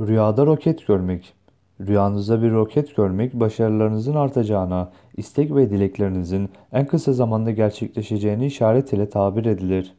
Rüyada roket görmek. Rüyanızda bir roket görmek başarılarınızın artacağına, istek ve dileklerinizin en kısa zamanda gerçekleşeceğini işaret ile tabir edilir.